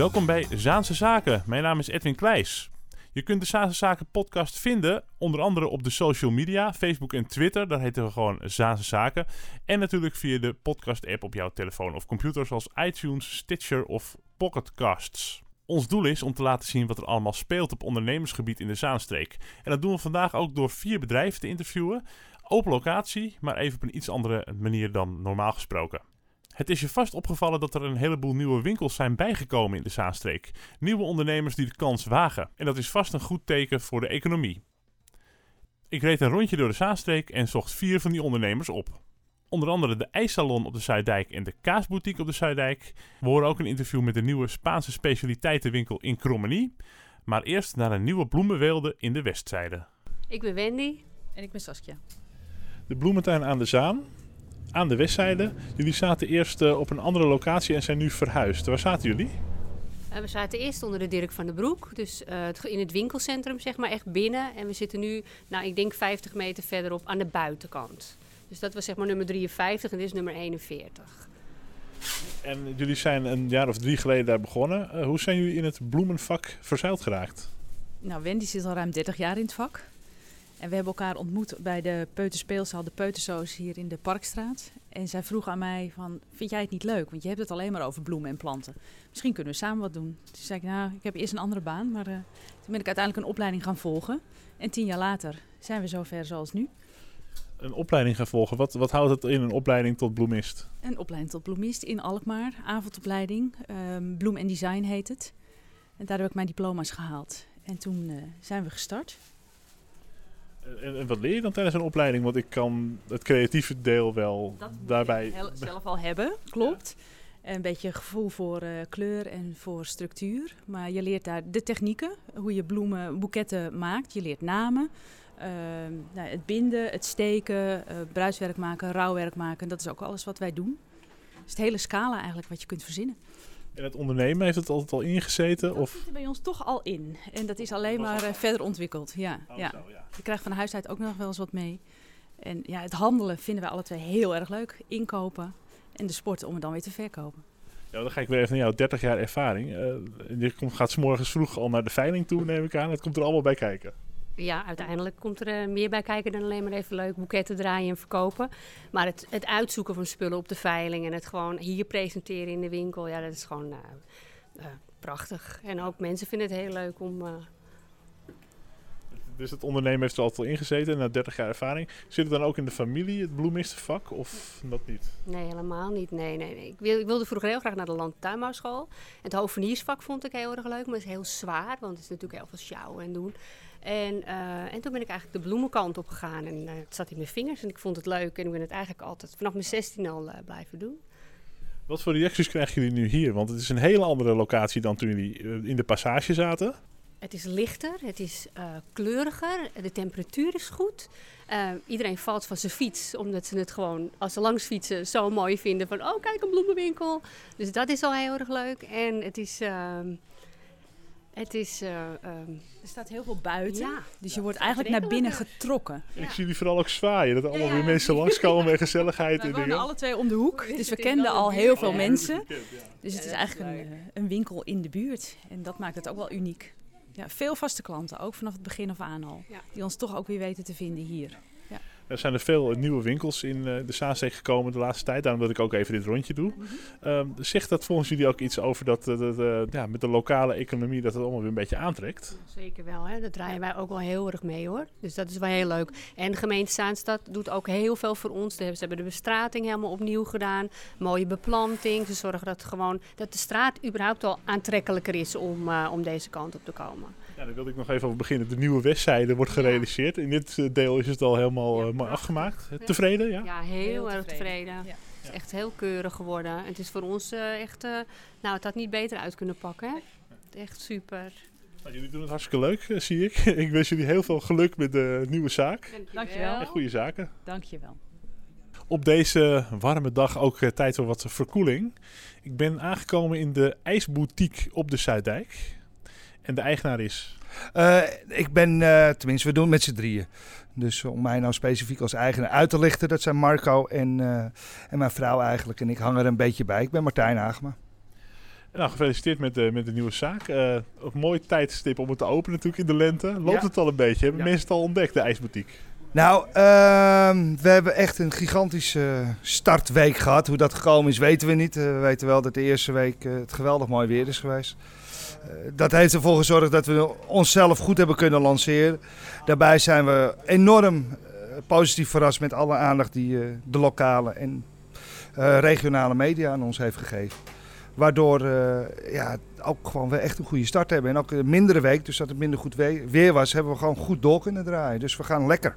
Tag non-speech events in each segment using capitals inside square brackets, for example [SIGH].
Welkom bij Zaanse Zaken. Mijn naam is Edwin Kleijs. Je kunt de Zaanse Zaken podcast vinden, onder andere op de social media, Facebook en Twitter. Daar heten we gewoon Zaanse Zaken. En natuurlijk via de podcast app op jouw telefoon of computer, zoals iTunes, Stitcher of Pocketcasts. Ons doel is om te laten zien wat er allemaal speelt op ondernemersgebied in de Zaanstreek. En dat doen we vandaag ook door vier bedrijven te interviewen. Open locatie, maar even op een iets andere manier dan normaal gesproken. Het is je vast opgevallen dat er een heleboel nieuwe winkels zijn bijgekomen in de Zaanstreek. Nieuwe ondernemers die de kans wagen. En dat is vast een goed teken voor de economie. Ik reed een rondje door de Zaanstreek en zocht vier van die ondernemers op. Onder andere de ijssalon op de Zuiddijk en de kaasboutique op de Zuiddijk. We horen ook een interview met de nieuwe Spaanse specialiteitenwinkel in Krommenie. Maar eerst naar een nieuwe bloemenweelde in de Westzijde. Ik ben Wendy. En ik ben Saskia. De bloementuin aan de Zaan, aan de Westzijde. Jullie zaten eerst eh, op een andere locatie en zijn nu verhuisd. Waar zaten jullie? Uh, we zaten eerst onder de Dirk van den Broek, dus uh, het, in het winkelcentrum, zeg maar, echt binnen. En we zitten nu, nou, ik denk 50 meter verderop aan de buitenkant. Dus dat was zeg maar nummer 53 en dit is nummer 41. En jullie zijn een jaar of drie geleden daar begonnen. Uh, hoe zijn jullie in het bloemenvak verzeild geraakt? Nou, Wendy zit al ruim 30 jaar in het vak. En we hebben elkaar ontmoet bij de Peuterspeelzaal, de Peutersoos hier in de Parkstraat. En zij vroeg aan mij van, vind jij het niet leuk? Want je hebt het alleen maar over bloemen en planten. Misschien kunnen we samen wat doen. Toen zei ik, nou, ik heb eerst een andere baan. Maar uh, toen ben ik uiteindelijk een opleiding gaan volgen. En tien jaar later zijn we zover zoals nu. Een opleiding gaan volgen. Wat, wat houdt het in een opleiding tot bloemist? Een opleiding tot bloemist in Alkmaar. Avondopleiding. Um, Bloem en Design heet het. En daar heb ik mijn diploma's gehaald. En toen uh, zijn we gestart. En, en, wat leer je dan tijdens een opleiding? Want ik kan het creatieve deel wel dat daarbij... Zelf al hebben, klopt. Ja. Een beetje gevoel voor uh, kleur en voor structuur. Maar je leert daar de technieken, hoe je bloemen, boeketten maakt. Je leert namen, uh, nou, het binden, het steken, uh, bruiswerk maken, rouwwerk maken. Dat is ook alles wat wij doen. Dus het hele scala eigenlijk wat je kunt verzinnen. En het ondernemen heeft het altijd al ingezeten? Dat of? zit er bij ons toch al in. En dat is alleen maar uh, verder ontwikkeld. Ja, Oh, ja. zo, ja. Je krijgt van huis uit ook nog wel eens wat mee. En ja, het handelen vinden wij alle twee heel erg leuk. Inkopen en de sport om het dan weer te verkopen. Ja, dan ga ik weer even naar jouw 30 jaar ervaring. Uh, je komt, gaat s morgens vroeg al naar de veiling toe, neem ik aan. Het komt er allemaal bij kijken. Ja, uiteindelijk komt er uh, meer bij kijken dan alleen maar even leuk boeketten draaien en verkopen. Maar het, het uitzoeken van spullen op de veiling en het gewoon hier presenteren in de winkel, ja, dat is gewoon uh, prachtig. En ook mensen vinden het heel leuk om. Dus het ondernemen heeft er altijd al ingezeten, na 30 jaar ervaring. Zit het dan ook in de familie, het bloemistenvak, of dat niet? Nee, helemaal niet. Nee, nee, nee. Ik, wil, ik wilde vroeger heel graag naar de landtuinbouwschool. Het hoveniersvak vond ik heel erg leuk, maar het is heel zwaar, want het is natuurlijk heel veel sjouwen en doen. En, uh, en toen ben ik eigenlijk de bloemenkant op gegaan en uh, het zat in mijn vingers en ik vond het leuk en ik ben het eigenlijk altijd vanaf mijn 16 al uh, blijven doen. Wat voor reacties krijgen jullie nu hier? Want het is een hele andere locatie dan toen jullie in de passage zaten. Het is lichter, het is uh, kleuriger, de temperatuur is goed. Uh, iedereen valt van zijn fiets, omdat ze het gewoon als ze langs fietsen zo mooi vinden. Van, oh kijk, een bloemenwinkel. Dus dat is al heel erg leuk. En het is... Uh, het is... uh, um, er staat heel veel buiten, ja, dus je wordt eigenlijk naar binnen getrokken. En ik zie jullie vooral ook zwaaien, dat er allemaal ja, weer mensen langskomen en gezelligheid. [LAUGHS] We en wonen dingen. alle twee om de hoek, dus we [LAUGHS] kenden al heel veel mensen. Dus het is eigenlijk een, een winkel in de buurt en dat maakt het ook wel uniek. Ja, veel vaste klanten, ook vanaf het begin af aan al. Ja. Die ons toch ook weer weten te vinden hier. Er zijn er veel nieuwe winkels in uh, de Zaanstreek gekomen de laatste tijd. Daarom dat ik ook even dit rondje doe. Mm -hmm. um, zegt dat volgens jullie ook iets over dat uh, uh, ja, met de lokale economie dat het allemaal weer een beetje aantrekt? Zeker wel. Hè? Dat draaien wij ook wel heel erg mee hoor. Dus dat is wel heel leuk. En de gemeente Zaanstad doet ook heel veel voor ons. Ze hebben de bestrating helemaal opnieuw gedaan. Mooie beplanting. Ze zorgen dat, gewoon, dat de straat überhaupt al aantrekkelijker is om, uh, om deze kant op te komen. Ja, daar wilde ik nog even over beginnen. De nieuwe westzijde wordt gerealiseerd. In dit deel is het al helemaal ja, mooi afgemaakt. Ja. Tevreden? Ja, ja heel, heel erg tevreden. Ja. Het is echt heel keurig geworden. Het is voor ons uh, echt... Uh, nou, het had niet beter uit kunnen pakken. Hè? Echt super. Nou, jullie doen het hartstikke leuk, uh, zie ik. [LAUGHS] ik wens jullie heel veel geluk met de nieuwe zaak. Dankjewel. En goede zaken. Dankjewel. Op deze warme dag ook tijd voor wat verkoeling. Ik ben aangekomen in de ijsboutique op de Zuiddijk. En de eigenaar is? Uh, ik ben, uh, tenminste, we doen het met z'n drieën. Dus om mij nou specifiek als eigenaar uit te lichten, dat zijn Marco en, uh, en mijn vrouw eigenlijk. En ik hang er een beetje bij. Ik ben Martijn Hagema. Nou, gefeliciteerd met de, met de nieuwe zaak. Uh, een mooi tijdstip om het te openen natuurlijk in de lente. Loopt Ja. het al een beetje? Hebben Ja. mensen het al ontdekt, de ijsboutique? Nou, ehm, we hebben echt een gigantische startweek gehad. Hoe dat gekomen is, weten we niet. Eh, we weten wel dat de eerste week eh, het geweldig mooi weer is geweest. Eh, dat heeft ervoor gezorgd dat we onszelf goed hebben kunnen lanceren. Daarbij zijn we enorm eh, positief verrast met alle aandacht die eh, de lokale en eh, regionale media aan ons heeft gegeven. Waardoor eh, ja, ook gewoon we echt een goede start hebben. En ook een mindere week, dus dat het minder goed we- weer was, hebben we gewoon goed door kunnen draaien. Dus we gaan lekker.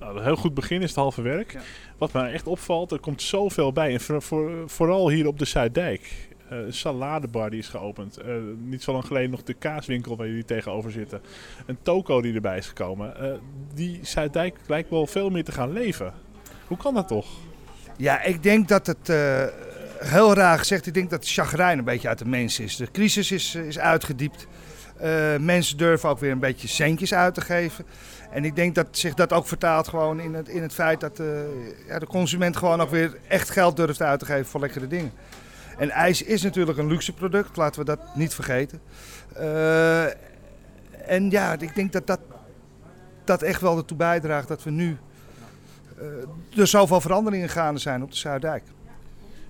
Nou, een heel goed begin is het halve werk. Ja. Wat mij echt opvalt, er komt zoveel bij. En voor, voor- vooral hier op de Zuiddijk. Eh, een saladebar die is geopend. Eh, niet zo lang geleden nog de kaaswinkel waar jullie tegenover zitten. Een toko die erbij is gekomen. Eh, die Zuiddijk lijkt wel veel meer te gaan leven. Hoe kan dat toch? Ja, ik denk dat het, heel raar gezegd, ik denk dat de chagrijn een beetje uit de mens is. De crisis is, is uitgediept. Eh, mensen durven ook weer een beetje centjes uit te geven. En ik denk dat zich dat ook vertaalt gewoon in het, in het feit dat ja, de consument gewoon ook weer echt geld durft uit te geven voor lekkere dingen. En ijs is natuurlijk een luxe product, laten we dat niet vergeten. Eh, en ja, ik denk dat dat, dat echt wel ertoe bijdraagt dat we nu eh, er zoveel veranderingen gaande zijn op de Zuiddijk.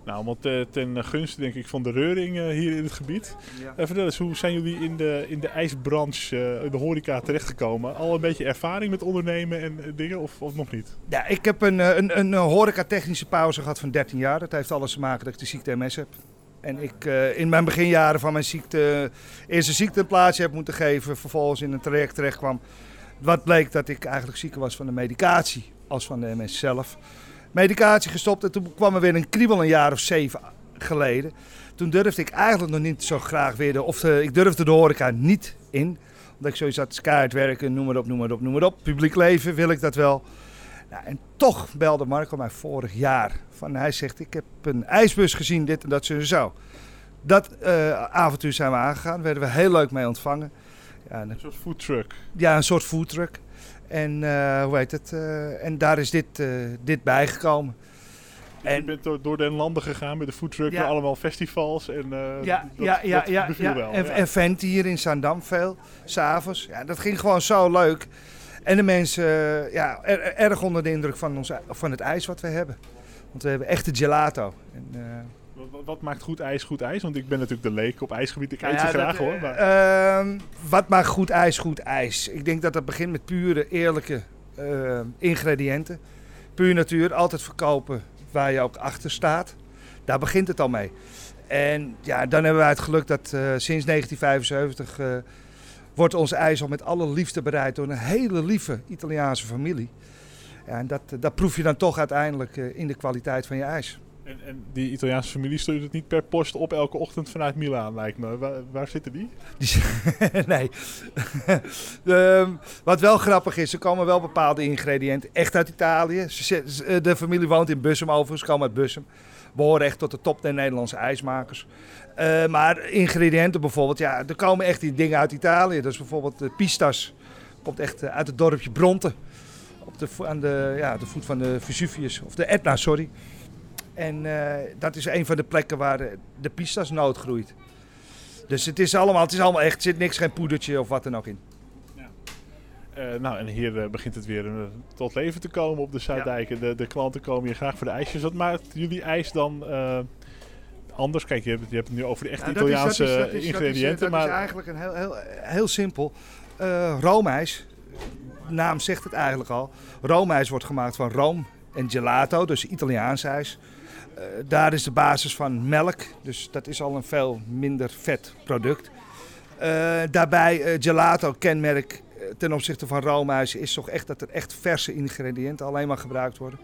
Nou, want eh, ten gunste denk ik van de reuring eh, hier in het gebied. Eh, vertel eens, hoe zijn jullie in de, in de ijsbranche, eh, in de horeca terechtgekomen? Al een beetje ervaring met ondernemen en dingen of, of nog niet? Ja, ik heb een, een, een horeca-technische pauze gehad van 13 jaar. Dat heeft alles te maken dat ik de ziekte MS heb. En ik in mijn beginjaren van mijn ziekte eerst een ziekte een plaatsje heb moeten geven. Vervolgens in een traject terecht kwam. Wat bleek dat ik eigenlijk zieker was van de medicatie als van de MS zelf. Medicatie gestopt en toen kwam er weer een kriebel een jaar of zeven geleden. Toen durfde ik eigenlijk nog niet zo graag weer de, of de, ik durfde de horeca niet in. Omdat ik zoiets had, keihard werken, noem maar op, noem maar op, noem maar op. Publiek leven, wil ik dat wel. Nou, en toch belde Marco mij vorig jaar. Van, hij zegt, ik heb een ijsbus gezien, dit en dat, zo en zo. Dat eh, avontuur zijn we aangegaan, werden we heel leuk mee ontvangen. Ja, en Een soort foodtruck. ja, een soort foodtruck. En eh, hoe heet het? eh, en daar is dit, eh, dit bijgekomen. je En, bent door, door den landen gegaan met de foodtruck Ja. allemaal festivals. En, ja, dat, ja, ja, ja, ja. wel. En, ja. en vent hier in Zaandam veel, s'avonds. Ja, dat ging gewoon zo leuk. En de mensen, ja, er- er- erg onder de indruk van, ons, van het ijs wat we hebben. Want we hebben echte gelato. En, Wat, maakt goed ijs goed ijs? Want ik ben natuurlijk de leek op ijsgebied. Ik Nou eet ja, ze graag dat, hoor. eh, Maar... ehm, wat maakt goed ijs goed ijs? Ik denk dat dat begint met pure, eerlijke eh, ingrediënten. Puur natuur, altijd verkopen waar je ook achter staat. Daar begint het al mee. En ja, dan hebben wij het geluk dat eh, sinds 1975 eh, wordt ons ijs al met alle liefde bereid door een hele lieve Italiaanse familie. Ja, en dat, dat proef je dan toch uiteindelijk eh, in de kwaliteit van je ijs. En, en die Italiaanse familie stuurt het niet per post op elke ochtend vanuit Milaan, lijkt me. Waar, waar zitten die? [LAUGHS] [LAUGHS] Nee. [LAUGHS] Ehm, wat wel grappig is, er komen wel bepaalde ingrediënten echt uit Italië. Ze- de familie woont in Bussum overigens, komen uit Bussum. Behoren echt tot de top der Nederlandse ijsmakers. Eh, maar ingrediënten bijvoorbeeld, ja, er komen echt die dingen uit Italië. Is bijvoorbeeld de pistas. Komt echt eh, uit het dorpje Bronte. Op de, aan de, ja, de voet van de Vesuvius, of de Etna, sorry. En eh, dat is een van de plekken waar de, de pistasnoot groeit. Dus het is allemaal, het is allemaal echt, er zit niks, geen poedertje of wat dan ook in. Eh, nou, en hier eh, begint het weer tot leven te komen op de Zuiddijken. De, de klanten komen hier graag voor de ijsjes. Wat maakt jullie ijs dan anders? Kijk, je hebt, je hebt het nu over de echte Italiaanse is- dat is- dat is- ingrediënten. Dat is, maar eigenlijk een heel, heel, heel simpel. Roomijs, de naam zegt het eigenlijk al. Roomijs wordt gemaakt van room en gelato, dus Italiaans ijs. Eh, daar is de basis van melk, dus dat is al een veel minder vet product. Eh, daarbij eh, gelato kenmerk eh, ten opzichte van roomijs is toch echt dat er echt verse ingrediënten alleen maar gebruikt worden.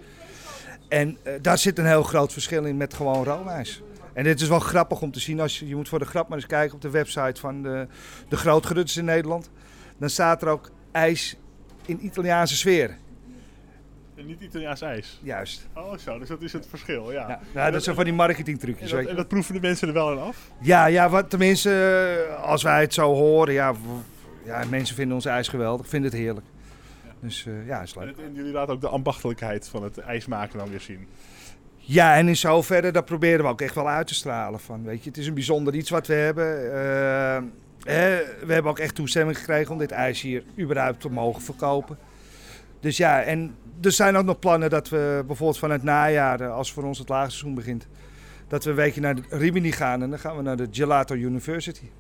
En daar zit een heel groot verschil in met gewoon roomijs. En dit is wel grappig om te zien. Als je, je moet voor de grap maar eens kijken op de website van de, de grootgerutters in Nederland. Dan staat er ook ijs in Italiaanse sfeer. En niet Italiaans ijs. Juist. Oh zo, dus dat is het verschil, ja. Ja, nou, dat zijn van die En marketingtrucjes. dat, weet je. en dat proeven de mensen er wel aan af? Ja, ja wat, tenminste, eh, als wij het zo horen. Ja, ja, mensen vinden ons ijs geweldig. Vinden het heerlijk. Dus eh, ja, is En, leuk. het- en jullie laten ook de ambachtelijkheid van het ijs maken dan weer zien. Ja, en in zoverre, dat proberen we ook echt wel uit te stralen. Van, weet je, het is een bijzonder iets wat we hebben. Eh, hè, we hebben ook echt toestemming gekregen om dit ijs hier überhaupt te mogen verkopen. Dus ja, en er zijn ook nog plannen dat we bijvoorbeeld van het najaar, eh, als voor ons het laagseizoen begint, dat we een weekje naar de Rimini gaan en dan gaan we naar de Gelato University.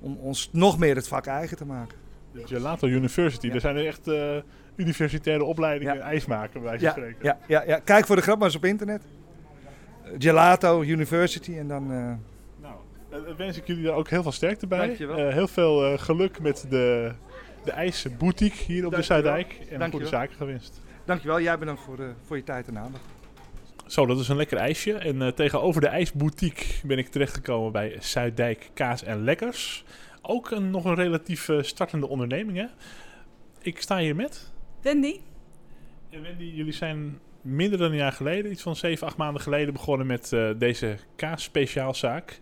Om ons nog meer het vak eigen te maken. De Gelato University, Ja. daar zijn er echt eh, universitaire opleidingen Ja. ijs maken, bij wijze van Ja, spreken. ja, ja, ja, kijk voor de grap maar eens op internet. Gelato University en dan... eh, Nou, dan wens ik jullie daar ook heel veel sterkte bij. Dankjewel. Eh, heel veel geluk met de, de ijsboutique hier op de. Zuidijk. En een goede zaken gewenst. Dankjewel, jij bedankt voor, eh, voor je tijd en aandacht. Zo, dat is een lekker ijsje. En eh, tegenover de ijsboutique ben ik terechtgekomen bij Zuidijk Kaas en Lekkers. Ook een, nog een relatief eh, startende onderneming, hè? Ik sta hier met... Wendy? En Wendy, jullie zijn minder dan een jaar geleden, iets van 7, 8 maanden geleden, begonnen met eh, deze kaas-speciaalzaak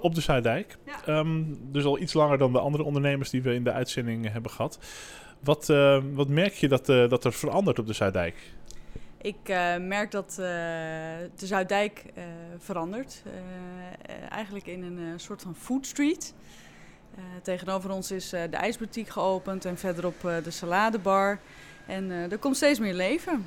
op de Zuidijk. Ja. Ehm, dus al iets langer dan de andere ondernemers die we in de uitzending hebben gehad. Wat, eh, wat merk je dat, eh, dat er verandert op de Zuidijk? Ik eh, merk dat de Zuidijk eh, verandert. Eigenlijk in een soort van food street. Tegenover ons is de ijsboutique geopend en verderop de saladebar. En er komt steeds meer leven.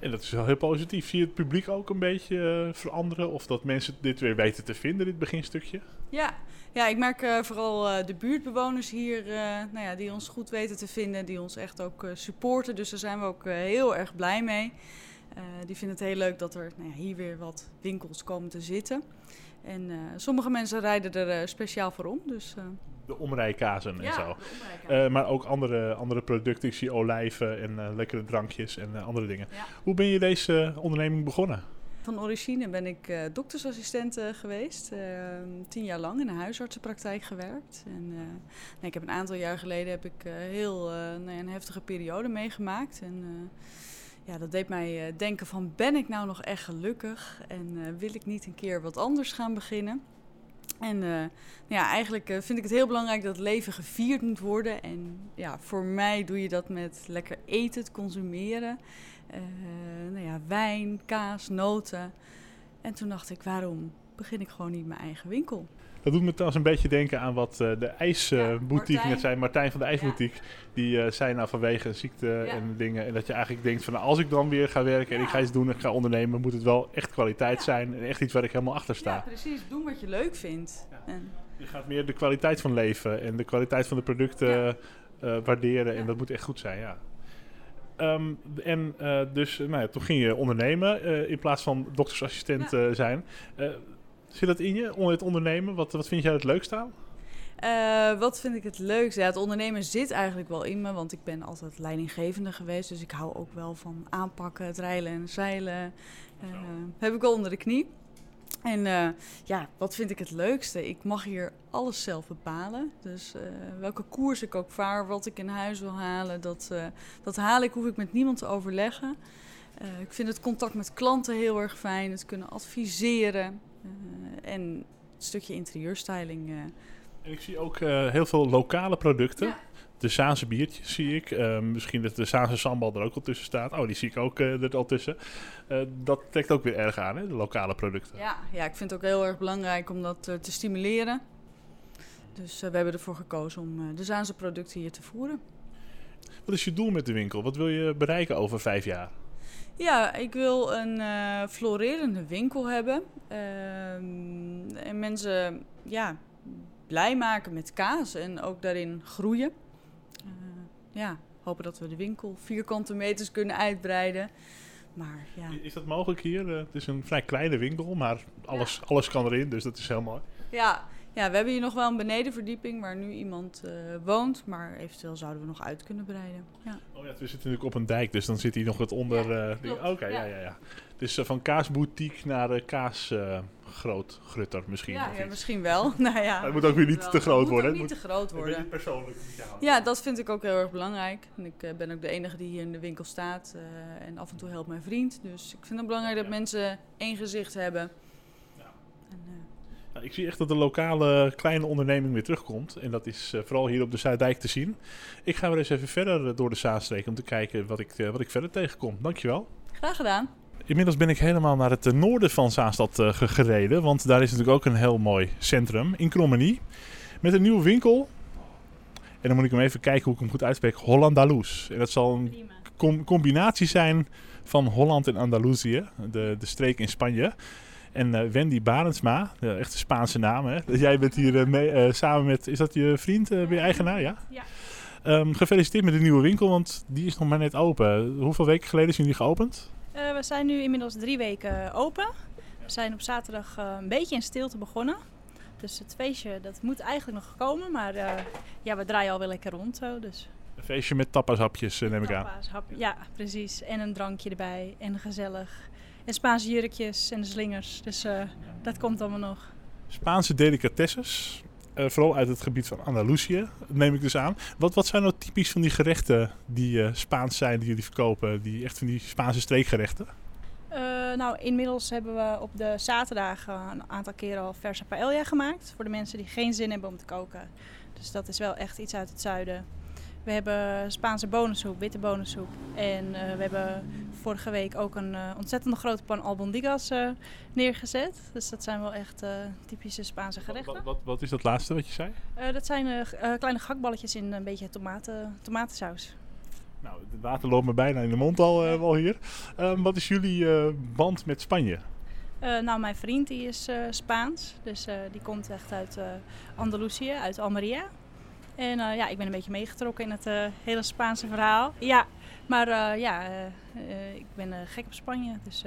En dat is wel heel positief. Zie je het publiek ook een beetje eh, veranderen? Of dat mensen dit weer weten te vinden, dit beginstukje? Ja, ja ik merk eh, vooral eh, de buurtbewoners hier nou ja, die ons goed weten te vinden, die ons echt ook supporten. Dus daar zijn we ook heel erg blij mee. Die vinden het heel leuk dat er nou ja, hier weer wat winkels komen te zitten. En sommige mensen rijden er speciaal voor om. Dus, De omrijkazen en zo. Eh, maar ook andere, andere producten. Ik zie olijven en eh, lekkere drankjes en eh, andere dingen. Ja. Hoe ben je deze onderneming begonnen? Van origine ben ik eh, doktersassistent geweest. Eh, tien jaar lang in een huisartsenpraktijk gewerkt. En, eh, nou, ik heb een aantal jaar geleden heb ik eh, heel eh, nou een heftige periode meegemaakt. En eh, ja, dat deed mij eh, denken van ben ik nou nog echt gelukkig? En eh, wil ik niet een keer wat anders gaan beginnen? En eh, nou ja, eigenlijk eh, vind ik het heel belangrijk dat het leven gevierd moet worden. En ja, voor mij doe je dat met lekker eten, te consumeren. Eh, nou ja, wijn, kaas, noten. En toen dacht ik, waarom begin ik gewoon niet mijn eigen winkel? Dat doet me trouwens een beetje denken aan wat eh, de ijsboutique net zei. Martijn van de ijsboutique. Die eh, zei nou vanwege ziekte en dingen. En dat je eigenlijk denkt van nou, als ik dan weer ga werken en ik ga iets doen en ik ga ondernemen. Moet het wel echt kwaliteit zijn. En echt iets waar ik helemaal achter sta. Ja, precies. Doen wat je leuk vindt. En, Je gaat meer de kwaliteit van leven en de kwaliteit van de producten eh, waarderen. En dat moet echt goed zijn, ja. Ehm, en dus, nou ja, toen ging je ondernemen in plaats van doktersassistent zijn. Zit dat in je, het ondernemen? Wat, wat vind jij het leukst aan? Eh, wat vind ik het leukste? Ja, het ondernemen zit eigenlijk wel in me, want ik ben altijd leidinggevende geweest. Dus ik hou ook wel van aanpakken, het rijlen en zeilen. Eh, heb ik wel onder de knie. En eh, ja, wat vind ik het leukste? Ik mag hier alles zelf bepalen. Dus welke koers ik ook vaar, wat ik in huis wil halen, dat, dat haal ik, hoef ik met niemand te overleggen. Ik vind het contact met klanten heel erg fijn, het kunnen adviseren. Eh, en het stukje interieurstyling. eh, En ik zie ook eh, heel veel lokale producten. Ja. De Zaanse biertjes zie ik. Eh, misschien dat de Zaanse sambal er ook al tussen staat. Oh, die zie ik ook er al tussen. Dat trekt ook weer erg aan, hè? de lokale producten. Ja, ja, ik vind het ook heel erg belangrijk om dat te stimuleren. Dus we hebben ervoor gekozen om de Zaanse producten hier te voeren. Wat is je doel met de winkel? Wat wil je bereiken over vijf jaar? Ja, ik wil een eh, florerende winkel hebben. Ehm, en mensen ja, blij maken met kaas en ook daarin groeien. Eh, ja, hopen dat we de winkel vierkante meters kunnen uitbreiden. Maar ja, Is dat mogelijk hier? Eh, het is een vrij kleine winkel, maar alles, alles kan erin, dus dat is heel mooi. Ja, ja, we hebben hier nog wel een benedenverdieping waar nu iemand eh, woont. Maar eventueel zouden we nog uit kunnen breiden. Ja, Oh ja, we zitten natuurlijk op een dijk, dus dan zit hij nog wat onder. Ja, eh, Oké, ja. ja. ja, ja. Dus van kaasboutique naar uh, kaasgroot grutter misschien. ja, ja misschien wel. [LAUGHS] nou ja, het moet ook weer niet wel. te groot Het worden. Moet ook Het niet te groot worden. persoonlijk. moet. Ja, dat vind ik ook heel erg belangrijk. En ik ben ook de enige die hier in de winkel staat. en af en toe helpt mijn vriend. Dus ik vind het belangrijk dat mensen één gezicht hebben. Ja. En, eh, Nou, ik zie echt dat de lokale kleine onderneming weer terugkomt. En dat is eh, vooral hier op de Zuidijk te zien. Ik ga weer eens even verder eh, door de Zaanstreek om te kijken wat ik, eh, wat ik verder tegenkom. Dankjewel. graag gedaan. Inmiddels ben ik helemaal naar het noorden van Zaanstad gereden. Want daar is natuurlijk ook een heel mooi centrum in Krommenie. Met een nieuwe winkel. En dan moet ik hem even kijken hoe ik hem goed uitspreek. Hollandaloes. En dat zal een com combinatie zijn van Holland en Andalusië. De, de streek in Spanje. En uh, Wendy Barensma, de echte Spaanse naam. Hè? Jij bent hier mee, samen met, is dat je vriend, weer eigenaar? Ja. ja. Um, gefeliciteerd met de nieuwe winkel, want die is nog maar net open. Hoeveel weken geleden zijn jullie geopend? Uh, we zijn nu inmiddels drie weken open. We zijn op zaterdag uh, een beetje in stilte begonnen. Dus het feestje dat moet eigenlijk nog komen, maar uh, ja, we draaien alweer lekker rond zo. Dus. Een feestje met tapashapjes neem ik aan. ja, precies. En een drankje erbij en gezellig. En Spaanse jurkjes en de slingers. Dus dat komt allemaal nog. Spaanse delicatesses. Uh, vooral uit het gebied van Andalusië, neem ik dus aan. Wat, wat zijn nou typisch van die gerechten die uh, Spaans zijn, die jullie verkopen? Die echt van die Spaanse streekgerechten? Nou, inmiddels hebben we op de zaterdagen een aantal keren al verse paella gemaakt. Voor de mensen die geen zin hebben om te koken. Dus dat is wel echt iets uit het zuiden. We hebben Spaanse bonensoep, witte bonensoep. En uh, we hebben vorige week ook een uh, ontzettend grote pan albondigas uh, neergezet. Dus dat zijn wel echt typische Spaanse gerechten. Wat, wat, wat, is dat laatste wat je zei? dat zijn kleine gakballetjes in een beetje tomaten, tomatensaus. Nou, het water loopt me bijna in de mond al, wel hier. Ehm, wat is jullie band met Spanje? nou, mijn vriend die is Spaans. Dus die komt echt uit Andalusië, uit Almeria. En ja, ik ben een beetje meegetrokken in het hele Spaanse verhaal. Ja, maar uh, ja, ik ben gek op Spanje. Dus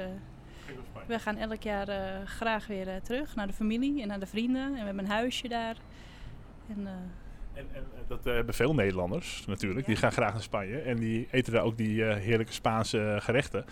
we gaan elk jaar graag weer terug naar de familie en naar de vrienden. En we hebben een huisje daar. En, en, en, dat hebben veel Nederlanders natuurlijk. Die gaan graag naar Spanje en die eten daar ook die heerlijke Spaanse gerechten.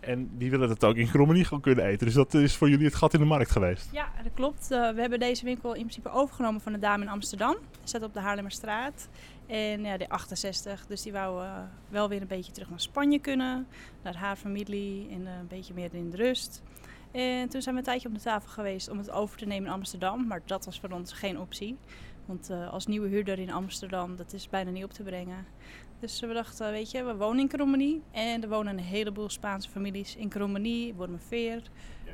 En die willen dat ook in Krommenie gewoon kunnen eten. Dus dat is voor jullie het gat in de markt geweest. Ja, dat klopt. Uh, we hebben deze winkel in principe overgenomen van de dame in Amsterdam. Staat op de Haarlemmerstraat. En ja, de 68, dus die wou uh, wel weer een beetje terug naar Spanje kunnen. Naar haar familie en uh, een beetje meer in de rust. En toen zijn we een tijdje op de tafel geweest om het over te nemen in Amsterdam. Maar dat was voor ons geen optie. Want als nieuwe huurder in Amsterdam, dat is bijna niet op te brengen. Dus we dachten, weet je, we wonen in Krommenie. En er wonen een heleboel Spaanse families in Krommenie, Wormerveer.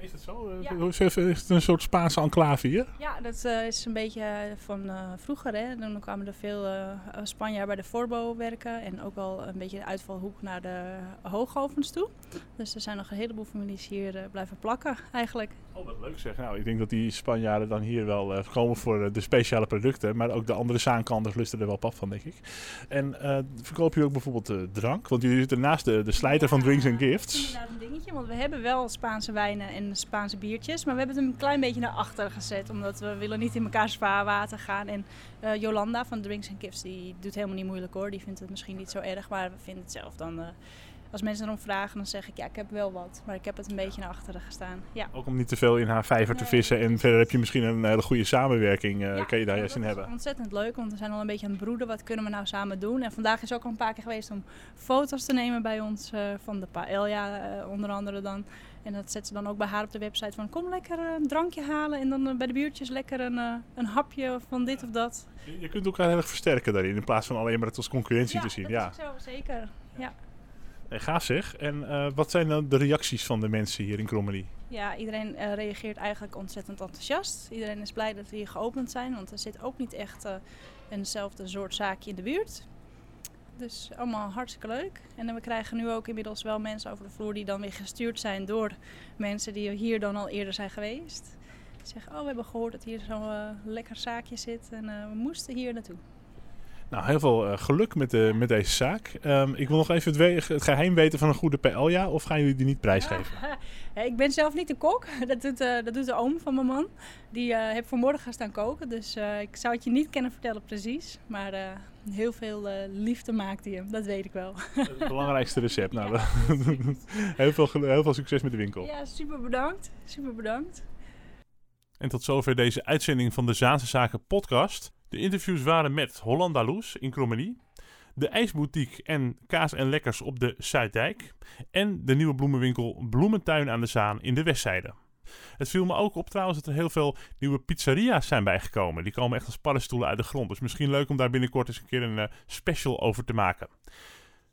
Is dat zo? Ja. Is het een soort Spaanse enclave hier? Ja, dat uh, is een beetje van uh, vroeger. Hè. Dan kwamen er veel uh, Spanjaarden bij de Forbo werken. En ook wel een beetje de uitvalhoek naar de hoogovens toe. Dus er zijn nog een heleboel families hier blijven plakken eigenlijk. Oh, wat leuk zeg. Nou, ik denk dat die Spanjaarden dan hier wel komen voor de speciale producten. Maar ook de andere zaankanters lusten er wel pap van, denk ik. En verkoop je ook bijvoorbeeld drank? Want jullie zitten naast de, de slijter van Drinks and Gifts. Inderdaad een dingetje, want we hebben wel Spaanse wijnen en Spaanse biertjes. Maar we hebben het een klein beetje naar achter gezet. Omdat we willen niet in mekaars vaarwater gaan. En uh, Jolanda van Drinks and Gifts, die doet helemaal niet moeilijk hoor. Die vindt het misschien niet zo erg, maar we vinden het zelf dan... Uh, als mensen erom vragen, dan zeg ik ja, ik heb wel wat. Maar ik heb het een beetje naar achteren gestaan. Ja. Ook om niet te veel in haar vijver te vissen. En verder heb je misschien een hele goede samenwerking. Uh, ja, kan je daar juist in hebben. ontzettend leuk, want we zijn al een beetje aan het broeden. Wat kunnen we nou samen doen? En vandaag is ook al een paar keer geweest om foto's te nemen bij ons. Uh, van de paella uh, onder andere dan. En dat zet ze dan ook bij haar op de website van kom lekker een drankje halen. En dan bij de buurtjes lekker een, een hapje van dit of dat. Je, kunt elkaar heel erg versterken daarin. In plaats van alleen maar het als concurrentie ja, te zien. Dat ja, is zo, zeker. ja. Hey, gaaf zeg. En uh, wat zijn dan de reacties van de mensen hier in Krommenie? Ja, iedereen uh, reageert eigenlijk ontzettend enthousiast. Iedereen is blij dat we hier geopend zijn, want er zit ook niet echt uh, eenzelfde soort zaakje in de buurt. Dus allemaal hartstikke leuk. En we krijgen nu ook inmiddels wel mensen over de vloer die dan weer gestuurd zijn door mensen die hier dan al eerder zijn geweest. Die zeggen, oh we hebben gehoord dat hier zo'n lekker zaakje zit en we moesten hier naartoe. Nou, heel veel uh, geluk met, de, met deze zaak. Um, ik wil nog even het, het, geheim weten van een goede paella. Of gaan jullie die niet prijsgeven? [LAUGHS] Ja, ik ben zelf niet de kok. [LAUGHS] Dat doet, uh, dat doet de oom van mijn man. Die uh, heeft vanmorgen gaan staan koken. Dus ik zou het je niet kunnen vertellen precies. Maar heel veel liefde maakt hij hem. Dat weet ik wel. Het [LAUGHS] belangrijkste recept. Nou, ja. [LAUGHS] heel, veel, heel veel succes met de winkel. Ja, super bedankt. Super bedankt. En tot zover deze uitzending van de Zaanse Zaken podcast. De interviews waren met Hollanda Loes in Krommenie, de IJsboutique en Kaas en Lekkers op de Zuiddijk en de nieuwe bloemenwinkel Bloementuin aan de Zaan in de Westzijde. Het viel me ook op trouwens dat er heel veel nieuwe pizzeria's zijn bijgekomen. Die komen echt als paddenstoelen uit de grond. Dus misschien leuk om daar binnenkort eens een keer een uh, special over te maken.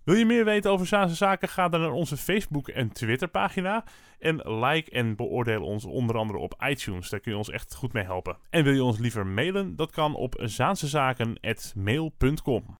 Wil je meer weten over Zaanse Zaken? Ga dan naar onze Facebook en Twitter pagina. En like en beoordeel ons onder andere op iTunes. Daar kun je ons echt goed mee helpen. En wil je ons liever mailen? Dat kan op zaansezaken.mail.com.